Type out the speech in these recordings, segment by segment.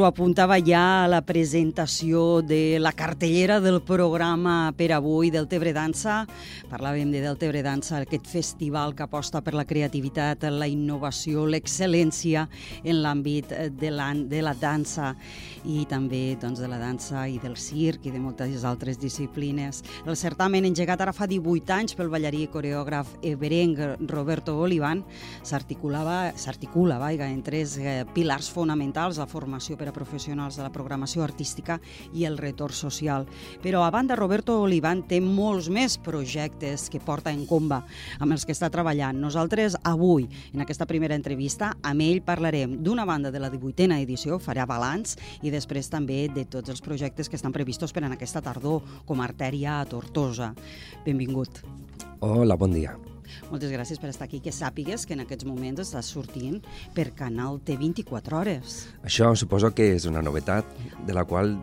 ho apuntava ja a la presentació de la cartellera del programa per avui del Tebre Dansa. Parlàvem de del Tebre Dansa, aquest festival que aposta per la creativitat, la innovació, l'excel·lència en l'àmbit de la, de la dansa i també doncs, de la dansa i del circ i de moltes altres disciplines. El certamen engegat ara fa 18 anys pel ballarí i coreògraf everenc Roberto Olivan s'articulava s'articula en tres eh, pilars fonamentals, la formació per a professionals de la programació artística i el retorn social. Però a banda, Roberto Olivan té molts més projectes que porta en comba amb els que està treballant. Nosaltres avui, en aquesta primera entrevista, amb ell parlarem d'una banda de la 18a edició, farà balanç, i després també de tots els projectes que estan previstos per en aquesta tardor, com Artèria a Tortosa. Benvingut. Hola, bon dia. Moltes gràcies per estar aquí. Que sàpigues que en aquests moments estàs sortint per Canal T24 Hores. Això suposo que és una novetat de la qual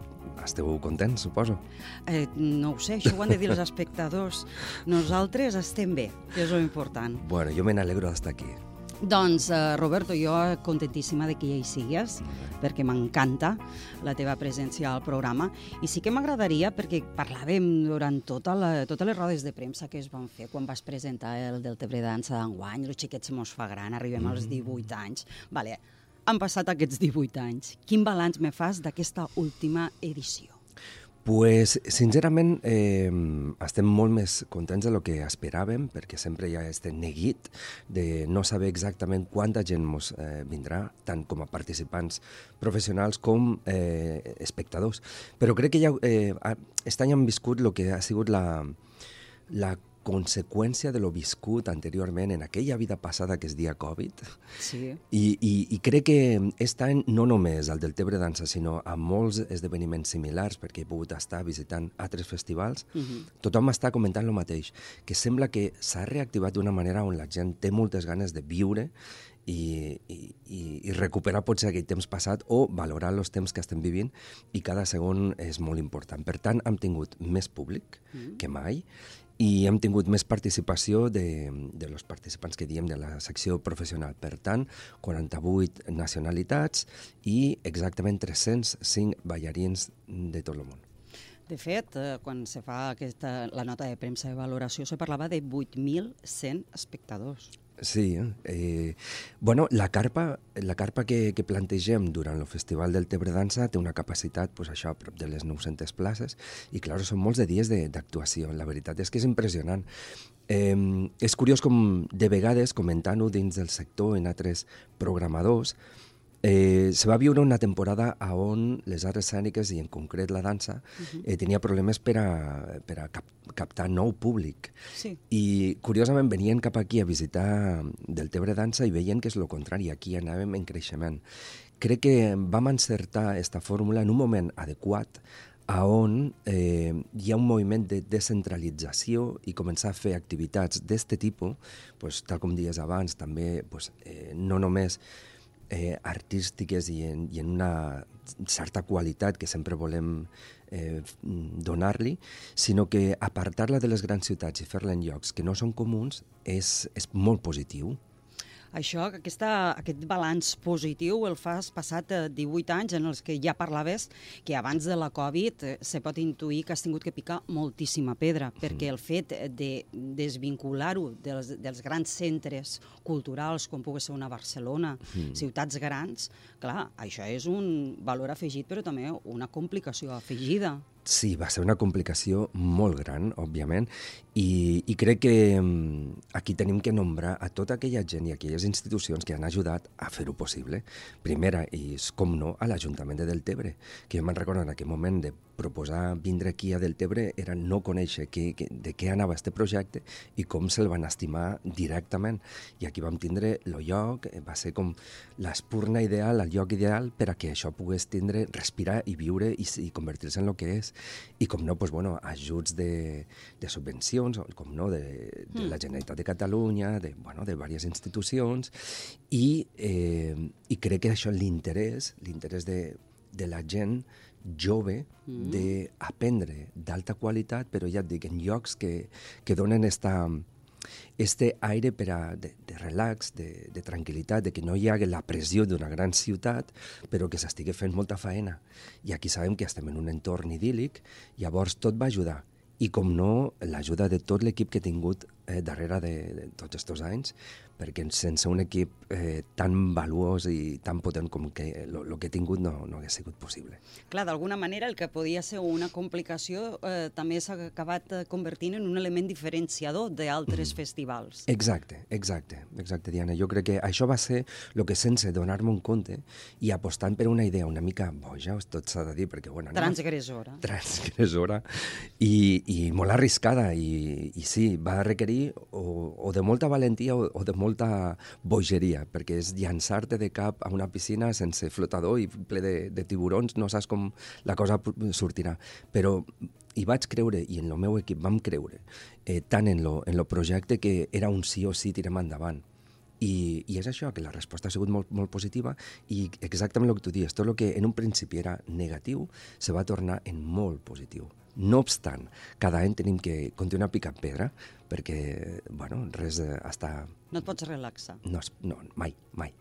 esteu contents, suposo. Eh, no ho sé, això ho han de dir els espectadors. Nosaltres estem bé, que és lo important. Bueno, jo me n'alegro d'estar aquí. Doncs, uh, Roberto, jo contentíssima de que ja hi sigues, perquè m'encanta la teva presència al programa. I sí que m'agradaria, perquè parlàvem durant tota la, totes les rodes de premsa que es van fer quan vas presentar el del Tebre Dansa d'enguany, els xiquets mos fa gran, arribem mm -hmm. als 18 anys. Vale, han passat aquests 18 anys. Quin balanç me fas d'aquesta última edició? Pues, sincerament, eh, estem molt més contents de lo que esperàvem, perquè sempre hi ha aquest neguit de no saber exactament quanta gent ens eh, vindrà, tant com a participants professionals com eh, espectadors. Però crec que ja eh, aquest any hem viscut el que ha sigut la, la conseqüència de lo viscut anteriorment en aquella vida passada que es dia Covid. Sí. I, i, i crec que aquest any no només el del Tebre Dansa, sinó a molts esdeveniments similars, perquè he pogut estar visitant altres festivals, uh -huh. tothom està comentant el mateix, que sembla que s'ha reactivat d'una manera on la gent té moltes ganes de viure i, i, i recuperar potser aquell temps passat o valorar els temps que estem vivint i cada segon és molt important. Per tant, hem tingut més públic mm que mai i hem tingut més participació de, de los participants que diem de la secció professional. Per tant, 48 nacionalitats i exactament 305 ballarins de tot el món. De fet, eh, quan se fa aquesta, la nota de premsa de valoració, se parlava de 8.100 espectadors. Sí, eh, bueno, la carpa, la carpa que, que plantegem durant el Festival del Tebre Dansa té una capacitat, pues, això, prop de les 900 places, i clar, són molts de dies d'actuació. La veritat és que és impressionant. Eh, és curiós com, de vegades, comentant-ho dins del sector en altres programadors, Eh, se va viure una temporada a on les arts escèniques, i en concret la dansa, eh, tenia problemes per a, per a cap, captar nou públic. Sí. I, curiosament, venien cap aquí a visitar del Tebre Dansa i veien que és el contrari, aquí anàvem en creixement. Crec que vam encertar aquesta fórmula en un moment adequat a on eh, hi ha un moviment de descentralització i començar a fer activitats d'aquest tipus, pues, tal com dies abans, també pues, eh, no només eh, artístiques i en, i en una certa qualitat que sempre volem eh, donar-li, sinó que apartar-la de les grans ciutats i fer-la en llocs que no són comuns és, és molt positiu això, aquesta, aquest balanç positiu el fas passat 18 eh, anys en els que ja parlaves que abans de la Covid eh, se pot intuir que has tingut que picar moltíssima pedra, mm. perquè el fet de desvincular-ho dels, dels grans centres culturals, com pugui ser una Barcelona, mm. ciutats grans, clar, això és un valor afegit, però també una complicació afegida. Sí, va ser una complicació molt gran, òbviament, i, i crec que mm, aquí tenim que nombrar a tota aquella gent i aquelles institucions que han ajudat a fer-ho possible. Primera, i com no, a l'Ajuntament de Deltebre, que jo me'n recordo en aquell moment de proposar vindre aquí a Deltebre era no conèixer que, que, de què anava este projecte i com se'l van estimar directament. I aquí vam tindre el lloc, va ser com l'espurna ideal, el lloc ideal per a que això pogués tindre, respirar i viure i, i convertir-se en el que és. I com no, pues, bueno, ajuts de, de subvencions, com no, de, de la mm. Generalitat de Catalunya, de, bueno, de diverses institucions, i, eh, i crec que això l'interès, l'interès de, de la gent jove mm. d'aprendre d'alta qualitat, però ja et dic, en llocs que, que donen esta, este aire per a, de, de relax, de, de tranquil·litat, de que no hi hagi la pressió d'una gran ciutat, però que s'estigui fent molta feina. I aquí sabem que estem en un entorn idíl·lic, llavors tot va ajudar. I com no, l'ajuda de tot l'equip que he tingut eh, darrere de, de tots aquests anys, perquè sense un equip eh, tan valuós i tan potent com que el que he tingut no, no hagués sigut possible. Clar, d'alguna manera el que podia ser una complicació eh, també s'ha acabat eh, convertint en un element diferenciador d'altres mm. festivals. Exacte, exacte, exacte, Diana. Jo crec que això va ser el que sense donar-me un compte i apostant per una idea una mica boja, tot s'ha de dir, perquè... Bueno, transgressora. Transgressora i, i molt arriscada i, i sí, va requerir o, o de molta valentia o, o de molt molta bogeria, perquè és llançar-te de cap a una piscina sense flotador i ple de, de tiburons, no saps com la cosa sortirà. Però hi vaig creure, i en el meu equip vam creure, eh, tant en lo, en lo projecte que era un sí o sí, tirem endavant. I, I és això, que la resposta ha sigut molt, molt positiva i exactament el que tu dius, tot el que en un principi era negatiu se va tornar en molt positiu. No obstant, cada any tenim que continuar picant pedra perquè, bueno, res eh, està... No et pots relaxar. No, no mai, mai.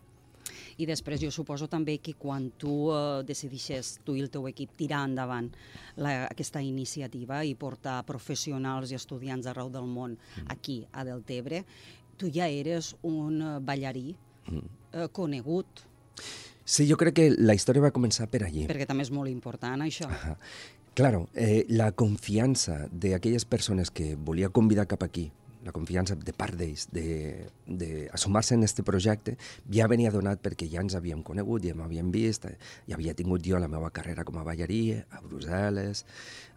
I després jo suposo també que quan tu eh, decidixes, tu i el teu equip, tirar endavant la, aquesta iniciativa i portar professionals i estudiants arreu del món mm. aquí, a Deltebre, tu ja eres un eh, ballarí mm. eh, conegut. Sí, jo crec que la història va començar per allí. Perquè també és molt important, això. -huh. Claro, eh, la confiança d'aquelles persones que volia convidar cap aquí, la confiança de part d'ells de, de assumar-se en aquest projecte ja venia donat perquè ja ens havíem conegut, ja m'havíem vist, ja havia tingut jo la meva carrera com a ballarí a Brussel·les,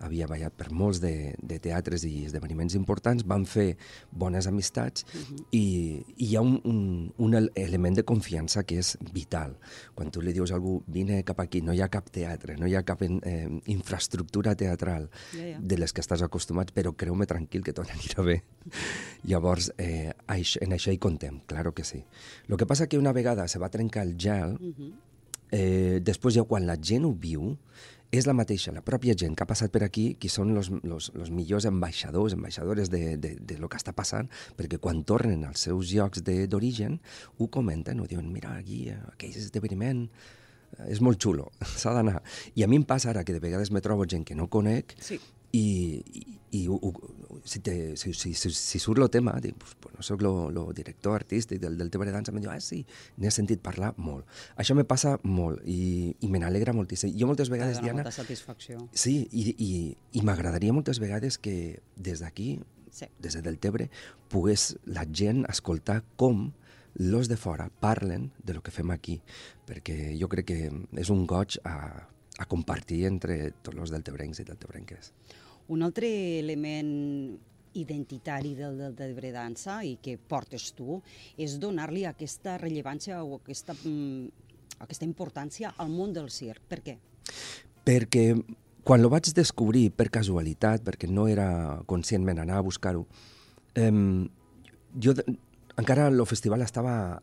havia ballat per molts de, de teatres i esdeveniments importants, vam fer bones amistats uh -huh. i, i hi ha un, un, un element de confiança que és vital. Quan tu li dius a algú, vine cap aquí, no hi ha cap teatre, no hi ha cap eh, infraestructura teatral ja, ja. de les que estàs acostumat, però creu-me tranquil que tot anirà bé. Llavors, eh, en això hi contem, claro que sí. El que passa que una vegada se va trencar el gel, uh -huh. eh, després ja quan la gent ho viu, és la mateixa, la pròpia gent que ha passat per aquí, qui són els los, los millors ambaixadors, ambaixadores de, de, de lo que està passant, perquè quan tornen als seus llocs d'origen, ho comenten, ho diuen, mira, aquí, aquell esdeveniment, és molt xulo, s'ha d'anar. I a mi em passa ara que de vegades me trobo gent que no conec sí i, i, i ho, si, te, si, si, si, si surt el tema, dic, pues, pues no soc el director artístic del, del tema de dansa, em diu, ah, sí, n'he sentit parlar molt. Això me passa molt i, i me n'alegra moltíssim. Jo moltes vegades, Diana... molta satisfacció. Sí, i, i, i m'agradaria moltes vegades que des d'aquí, sí. des de Deltebre, pogués la gent escoltar com los de fora parlen de lo que fem aquí, perquè jo crec que és un goig a, a compartir entre tots els deltebrencs i deltebrenques. Un altre element identitari del, del Deltebre Dansa i que portes tu és donar-li aquesta rellevància o aquesta, mm, aquesta importància al món del circ. Per què? Perquè quan lo vaig descobrir per casualitat, perquè no era conscientment anar a buscar-ho, eh, jo encara el festival estava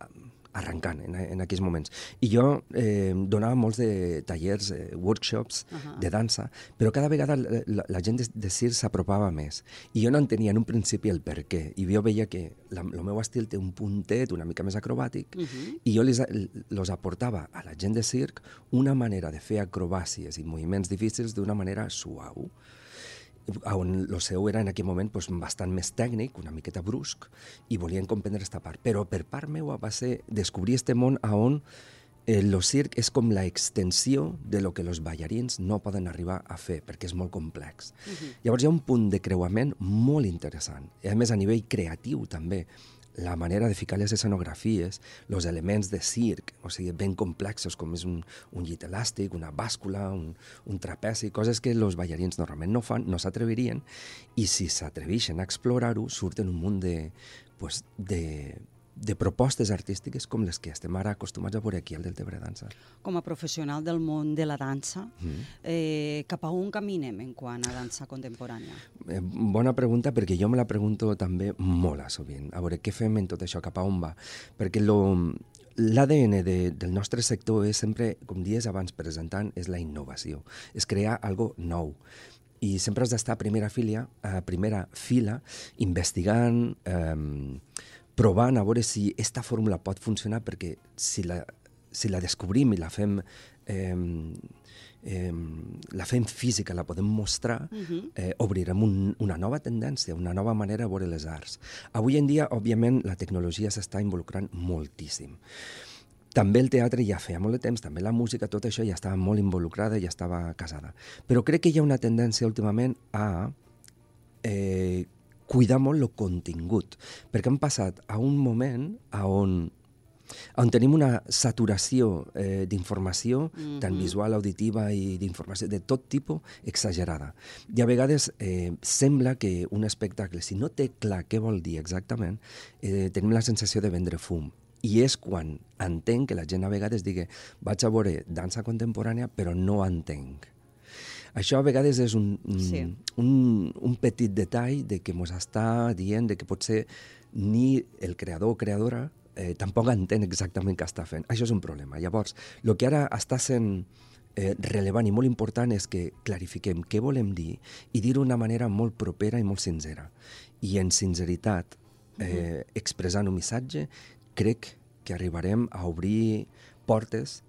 arrencant en, en aquells moments. I jo eh, donava molts de tallers, eh, workshops uh -huh. de dansa, però cada vegada la, la, la gent de, de CIR s'apropava més. I jo no entenia en un principi el per què. I jo veia que la, el meu estil té un puntet una mica més acrobàtic uh -huh. i jo les, los aportava a la gent de circ una manera de fer acrobàcies i moviments difícils d'una manera suau on el seu era en aquell moment doncs, bastant més tècnic, una miqueta brusc, i volien comprendre aquesta part. Però per part meva va ser descobrir este món on el eh, circ és com la extensió de lo que els ballarins no poden arribar a fer, perquè és molt complex. Uh -huh. Llavors hi ha un punt de creuament molt interessant, i a més a nivell creatiu també, la manera de ficar les escenografies, els elements de circ, o sigui, ben complexos, com és un, un llit elàstic, una bàscula, un, un trapezi, coses que els ballarins normalment no fan, no s'atrevirien, i si s'atreveixen a explorar-ho, surten un munt de, pues, de, de propostes artístiques com les que estem ara acostumats a veure aquí al Deltebre Dansa. Com a professional del món de la dansa, mm. eh, cap a on caminem en quant a dansa contemporània? Eh, bona pregunta, perquè jo me la pregunto també molt a sovint. A veure, què fem en tot això, cap a on va? Perquè l'ADN de, del nostre sector és sempre, com dies abans presentant, és la innovació, és crear algo nou i sempre has d'estar a primera fila, a primera fila investigant, eh, provant a veure si aquesta fórmula pot funcionar perquè si la, si la descobrim i la fem eh, eh, la fem física, la podem mostrar, uh -huh. eh, obrirem un, una nova tendència, una nova manera de veure les arts. Avui en dia, òbviament, la tecnologia s'està involucrant moltíssim. També el teatre ja feia molt de temps, també la música, tot això ja estava molt involucrada, ja estava casada. Però crec que hi ha una tendència últimament a eh, cuidar molt el contingut, perquè hem passat a un moment a on on tenim una saturació eh, d'informació, mm -hmm. tant visual, auditiva i d'informació de tot tipus, exagerada. I a vegades eh, sembla que un espectacle, si no té clar què vol dir exactament, eh, tenim la sensació de vendre fum. I és quan entenc que la gent a vegades digui vaig a veure dansa contemporània però no entenc. Això a vegades és un, sí. un, un petit detall de que ens està dient de que potser ni el creador o creadora eh, tampoc entén exactament què està fent. Això és un problema. Llavors, el que ara està sent eh, rellevant i molt important és que clarifiquem què volem dir i dir-ho d'una manera molt propera i molt sincera. I en sinceritat, eh, expressant un missatge, crec que arribarem a obrir portes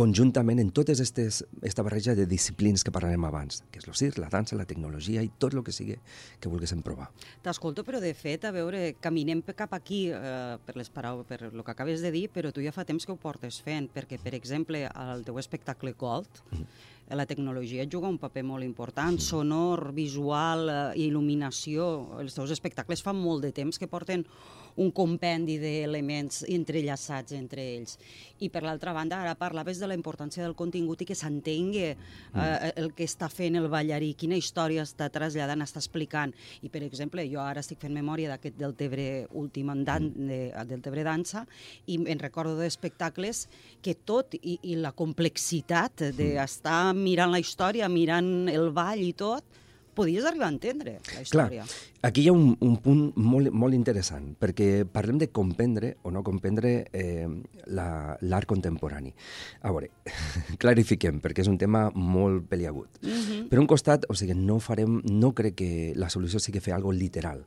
conjuntament en totes aquestes, esta barreja de disciplines que parlarem abans, que és el circ, la dansa, la tecnologia i tot el que sigui que volguéssim provar. T'escolto, però de fet, a veure, caminem cap aquí eh, per les paraules, per el que acabes de dir, però tu ja fa temps que ho portes fent, perquè, per exemple, al teu espectacle Gold, mm -hmm la tecnologia juga un paper molt important, sonor, visual, eh, il·luminació. Els teus espectacles fan molt de temps que porten un compendi d'elements entrellaçats entre ells. I per l'altra banda, ara parlaves de la importància del contingut i que s'entengui eh, mm. el que està fent el ballarí, quina història està traslladant, està explicant. I, per exemple, jo ara estic fent memòria d'aquest del Tebre últim andant, mm. de, del Tebre Dansa, i en recordo d'espectacles que tot, i, i la complexitat d'estar mirant la història, mirant el ball i tot, podies arribar a entendre la història. Clar, aquí hi ha un, un punt molt, molt interessant, perquè parlem de comprendre o no comprendre eh, l'art contemporani. A veure, clarifiquem, perquè és un tema molt peliagut. Mm -hmm. Per un costat, o sigui, no farem, no crec que la solució sigui fer algo literal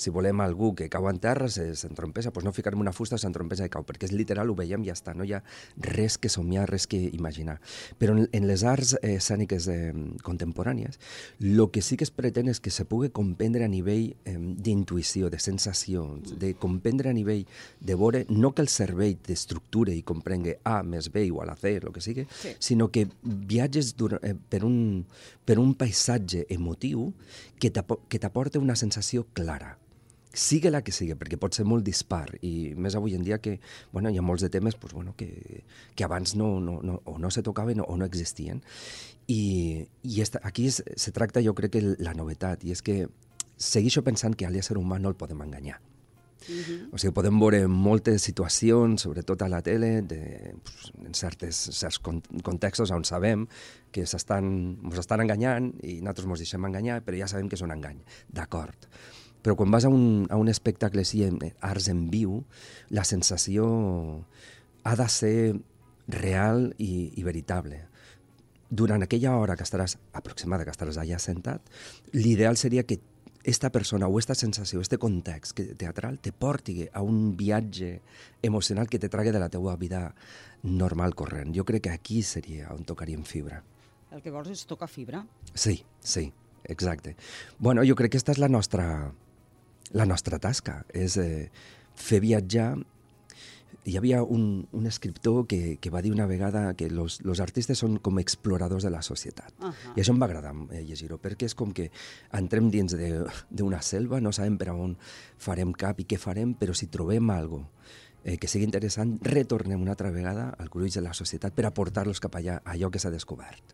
si volem algú que cau en terra, s'entrompessa, doncs no ficar-me una fusta, s'entrompessa i cau, perquè és literal, ho veiem i ja està, no hi ha res que somiar, res que imaginar. Però en, en les arts eh, escèniques eh, contemporànies, el que sí que es pretén és que se pugui comprendre a nivell eh, d'intuïció, de sensacions, de comprendre a nivell de veure, no que el cervell t'estructure i comprengue A més B igual a C, el que sigui, sí. sinó que viatges eh, per, un, per un paisatge emotiu que t'aporta una sensació clara sigui la que sigui, perquè pot ser molt dispar, i més avui en dia que bueno, hi ha molts de temes pues, bueno, que, que abans no, no, no, o no se tocaven o no existien. I, i esta, aquí es, se tracta, jo crec, que la novetat, i és que segueixo pensant que a l'ésser humà no el podem enganyar. Uh -huh. O sigui, podem veure moltes situacions, sobretot a la tele, de, pues, en certes, certs contextos on sabem que ens estan enganyant i nosaltres ens deixem enganyar, però ja sabem que és un engany. D'acord. Però quan vas a un, a un espectacle així, en arts en viu, la sensació ha de ser real i, i veritable. Durant aquella hora que estaràs aproximada, que estaràs allà sentat, l'ideal seria que esta persona o esta sensació, este context teatral te porti a un viatge emocional que te trague de la teua vida normal, corrent. Jo crec que aquí seria on tocaríem fibra. El que vols és tocar fibra? Sí, sí, exacte. Bueno, jo crec que aquesta és la nostra, la nostra tasca, és eh, fer viatjar hi havia un, un escriptor que, que va dir una vegada que los, los artistes són com exploradors de la societat. Uh -huh. I això em va agradar eh, llegir-ho, perquè és com que entrem dins d'una selva, no sabem per on farem cap i què farem, però si trobem algo eh, que sigui interessant, retornem una altra vegada al gruix de la societat per aportar-los cap allà, allò que s'ha descobert.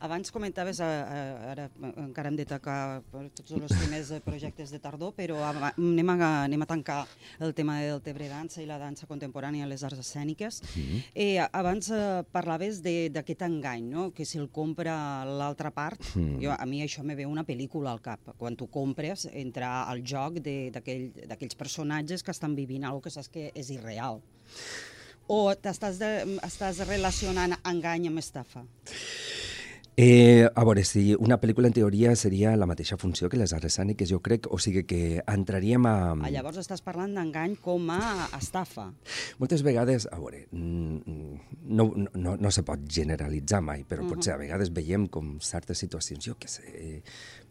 Abans comentaves, ara encara hem de tocar tots els primers projectes de tardor, però anem a, anem a tancar el tema del tebre dansa i la dansa contemporània a les arts escèniques. Mm -hmm. eh, abans eh, parlaves d'aquest engany, no? que si el compra l'altra part, mm -hmm. jo, a mi això me ve una pel·lícula al cap. Quan tu compres, entra al joc d'aquells aquell, personatges que estan vivint algo que saps que és irreal. O t'estàs estàs relacionant engany amb estafa? Eh, a veure, si una pel·lícula en teoria seria la mateixa funció que les arts escèniques, jo crec, o sigui que entraríem a... Ah, llavors estàs parlant d'engany com a estafa. Moltes vegades, a veure, no, no, no se pot generalitzar mai, però uh -huh. potser a vegades veiem com certes situacions, jo què sé,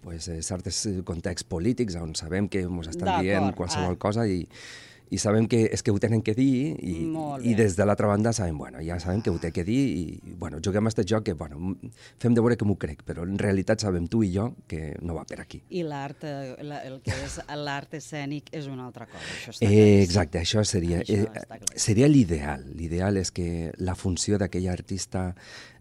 pues, eh, certs contexts polítics on sabem que ens estan dient qualsevol ah. cosa i i sabem que és que ho tenen que dir i, i des de l'altra banda sabem, bueno, ja sabem que ho té que dir i, bueno, juguem a aquest joc que, bueno, fem de veure que m'ho crec, però en realitat sabem tu i jo que no va per aquí. I l'art, eh, el que és l'art escènic és una altra cosa, això està eh, Exacte, això seria, això eh, seria l'ideal. L'ideal és que la funció d'aquell artista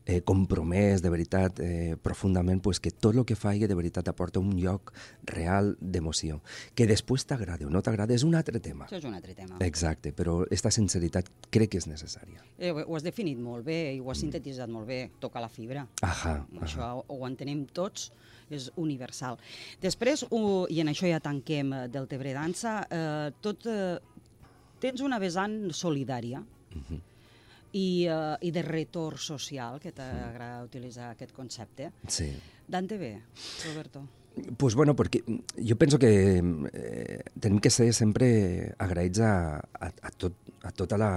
eh, compromès de veritat eh, profundament, pues, que tot el que faci de veritat aporta un lloc real d'emoció. Que després t'agrada o no t'agrada és un altre tema. Això és un altre tema. Exacte, però aquesta sinceritat crec que és necessària. Eh, ho has definit molt bé i ho has sintetitzat molt bé. Toca la fibra. Ahà, Això ahà. ho entenem tots és universal. Després, uh, i en això ja tanquem eh, del Tebre Dansa, eh, tot, eh, tens una vessant solidària, uh -huh i, uh, i de retorn social, que t'agrada utilitzar aquest concepte. Sí. Dante bé, Roberto? Pues bueno, perquè jo penso que eh, tenim que ser sempre agraïts a, a, a, tot, a tota la,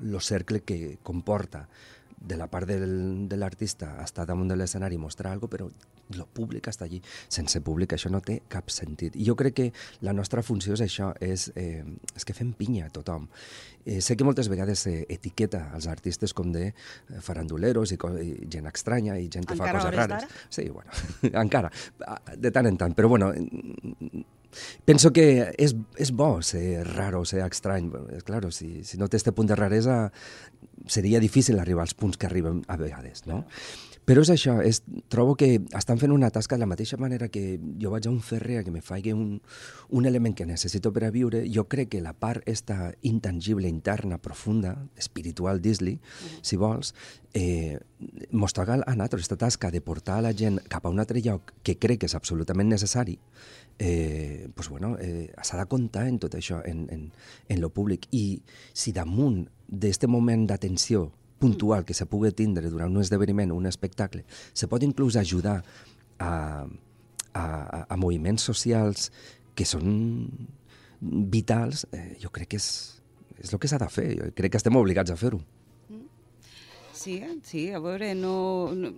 lo cercle que comporta de la part del, de l'artista estar damunt de l'escenari i mostrar alguna cosa, però el públic està allí. Sense públic això no té cap sentit. I jo crec que la nostra funció és això, és, eh, és que fem pinya a tothom. Eh, sé que moltes vegades s'etiqueta els artistes com de eh, faranduleros i, i gent estranya i gent que encara fa coses rares. Sí, bueno, encara, de tant en tant. Però bueno, penso que és, és bo ser raro, ser estrany. Claro, si, si no té este punt de raresa, seria difícil arribar als punts que arribem a vegades, no? Però és això, és, trobo que estan fent una tasca de la mateixa manera que jo vaig a un ferrer a que me faci un, un element que necessito per a viure. Jo crec que la part esta intangible, interna, profunda, espiritual, dis-li, mm. si vols, eh, mos toca a nosaltres aquesta tasca de portar a la gent cap a un altre lloc que crec que és absolutament necessari, eh, pues bueno, eh, s'ha de comptar en tot això, en, en, en lo públic. I si damunt d'aquest moment d'atenció puntual que se pugui tindre durant un esdeveniment o un espectacle, se pot inclús ajudar a, a, a moviments socials que són vitals, eh, jo crec que és, és el que s'ha de fer. Jo crec que estem obligats a fer-ho. Sí, sí, a veure, no, no,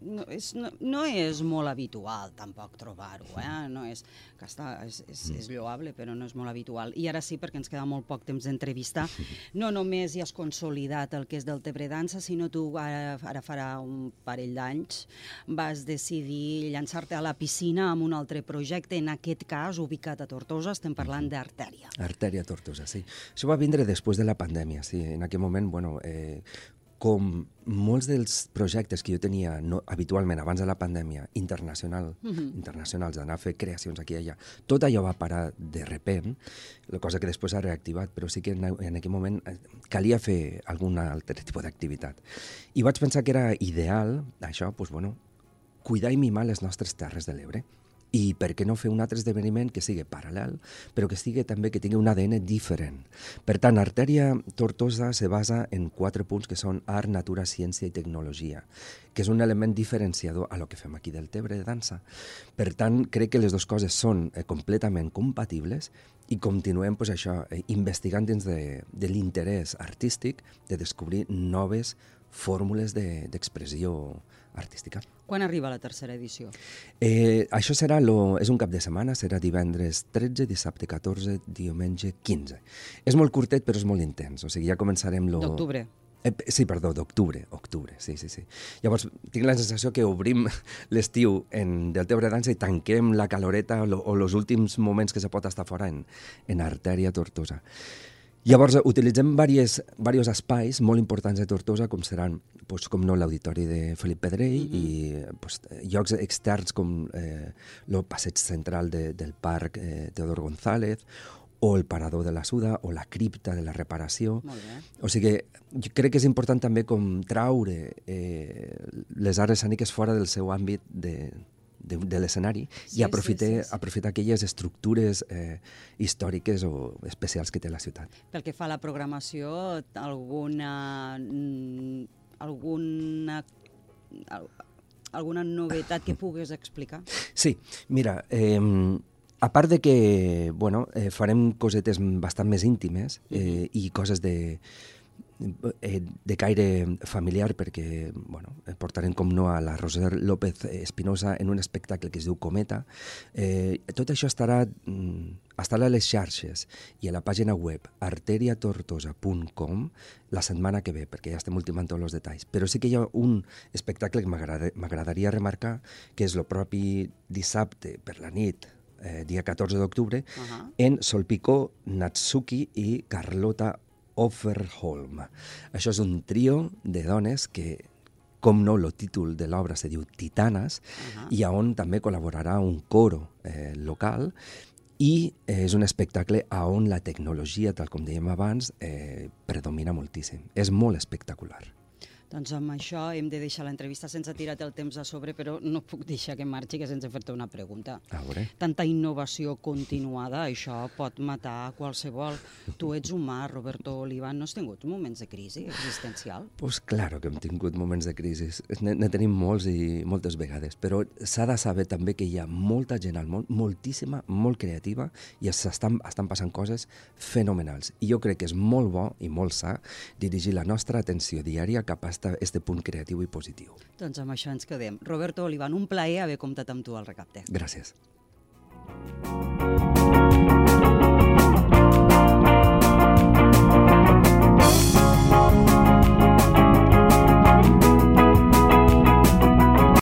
no, és, no, no és molt habitual tampoc trobar-ho, eh? no és, que està, és, és, mm. és lloable, però no és molt habitual. I ara sí, perquè ens queda molt poc temps d'entrevista, no només hi has consolidat el que és del Tebre Dansa, sinó tu ara, ara farà un parell d'anys vas decidir llançar-te a la piscina amb un altre projecte, en aquest cas ubicat a Tortosa, estem parlant d'Artèria. Artèria Tortosa, sí. Això va vindre després de la pandèmia, sí. En aquell moment, bueno, eh, com molts dels projectes que jo tenia no, habitualment abans de la pandèmia, internacional, mhm. -huh. internacionals, d'anar a fer creacions aquí i allà, tot allò va parar de repent, la cosa que després ha reactivat, però sí que en, en aquell moment eh, calia fer algun altre tipus d'activitat. I vaig pensar que era ideal, això, doncs, bueno, cuidar i mimar les nostres terres de l'Ebre i per què no fer un altre esdeveniment que sigui paral·lel, però que sigui també que tingui un ADN diferent. Per tant, Artèria Tortosa se basa en quatre punts que són art, natura, ciència i tecnologia, que és un element diferenciador a lo que fem aquí del Tebre de dansa. Per tant, crec que les dues coses són eh, completament compatibles i continuem pues, això, eh, investigant dins de, de l'interès artístic de descobrir noves fórmules d'expressió de, artística. Quan arriba la tercera edició? Eh, això serà lo, és un cap de setmana, serà divendres 13, dissabte 14, diumenge 15. És molt curtet, però és molt intens. O sigui, ja començarem... Lo... D'octubre. Eh, sí, perdó, d'octubre, octubre, sí, sí, sí. Llavors, tinc la sensació que obrim l'estiu en Deltebre Dansa i tanquem la caloreta o els últims moments que se pot estar fora en, en Artèria Tortosa. Llavors, utilitzem diversos espais molt importants de Tortosa, com seran, pues, com no, l'auditori de Felip Pedrell mm -hmm. i pues, llocs externs com eh, el passeig central de, del parc eh, Teodor González o el parador de la Suda o la cripta de la reparació. O sigui, jo crec que és important també com traure eh, les arts escèniques fora del seu àmbit de, de, de l'escenari sí, i aprofitar, sí, sí, sí. aprofitar aquelles estructures eh, històriques o especials que té la ciutat. Pel que fa a la programació, alguna... Mm, alguna alguna novetat que pugues explicar? Sí, mira, eh, a part de que bueno, eh, farem cosetes bastant més íntimes eh, i coses de, eh, de caire familiar perquè bueno, portarem com no a la Roser López Espinosa en un espectacle que es diu Cometa. Eh, tot això estarà, mm, estarà a les xarxes i a la pàgina web arteriatortosa.com la setmana que ve, perquè ja estem ultimant tots els detalls. Però sí que hi ha un espectacle que m'agradaria remarcar, que és el propi dissabte per la nit, eh, dia 14 d'octubre, uh -huh. en Solpicó, Natsuki i Carlota Offerholm. Això és un trio de dones que com no, el títol de l'obra se diu Titanes, uh -huh. i on també col·laborarà un coro eh, local, i eh, és un espectacle a on la tecnologia, tal com dèiem abans, eh, predomina moltíssim. És molt espectacular. Doncs amb això hem de deixar l'entrevista sense tirar el temps a sobre, però no puc deixar que marxi que sense fer-te una pregunta. A veure. Tanta innovació continuada, això pot matar qualsevol. Tu ets humà, Roberto Olivan, no has tingut moments de crisi existencial? Pues claro que hem tingut moments de crisi. Ne tenim molts i moltes vegades, però s'ha de saber també que hi ha molta gent al món, moltíssima, molt creativa, i estan, estan passant coses fenomenals. I jo crec que és molt bo i molt sa dirigir la nostra atenció diària cap a este punt creatiu i positiu. Doncs amb això ens quedem. Roberto Olivan, un plaer haver comptat amb tu al Recapte. Gràcies.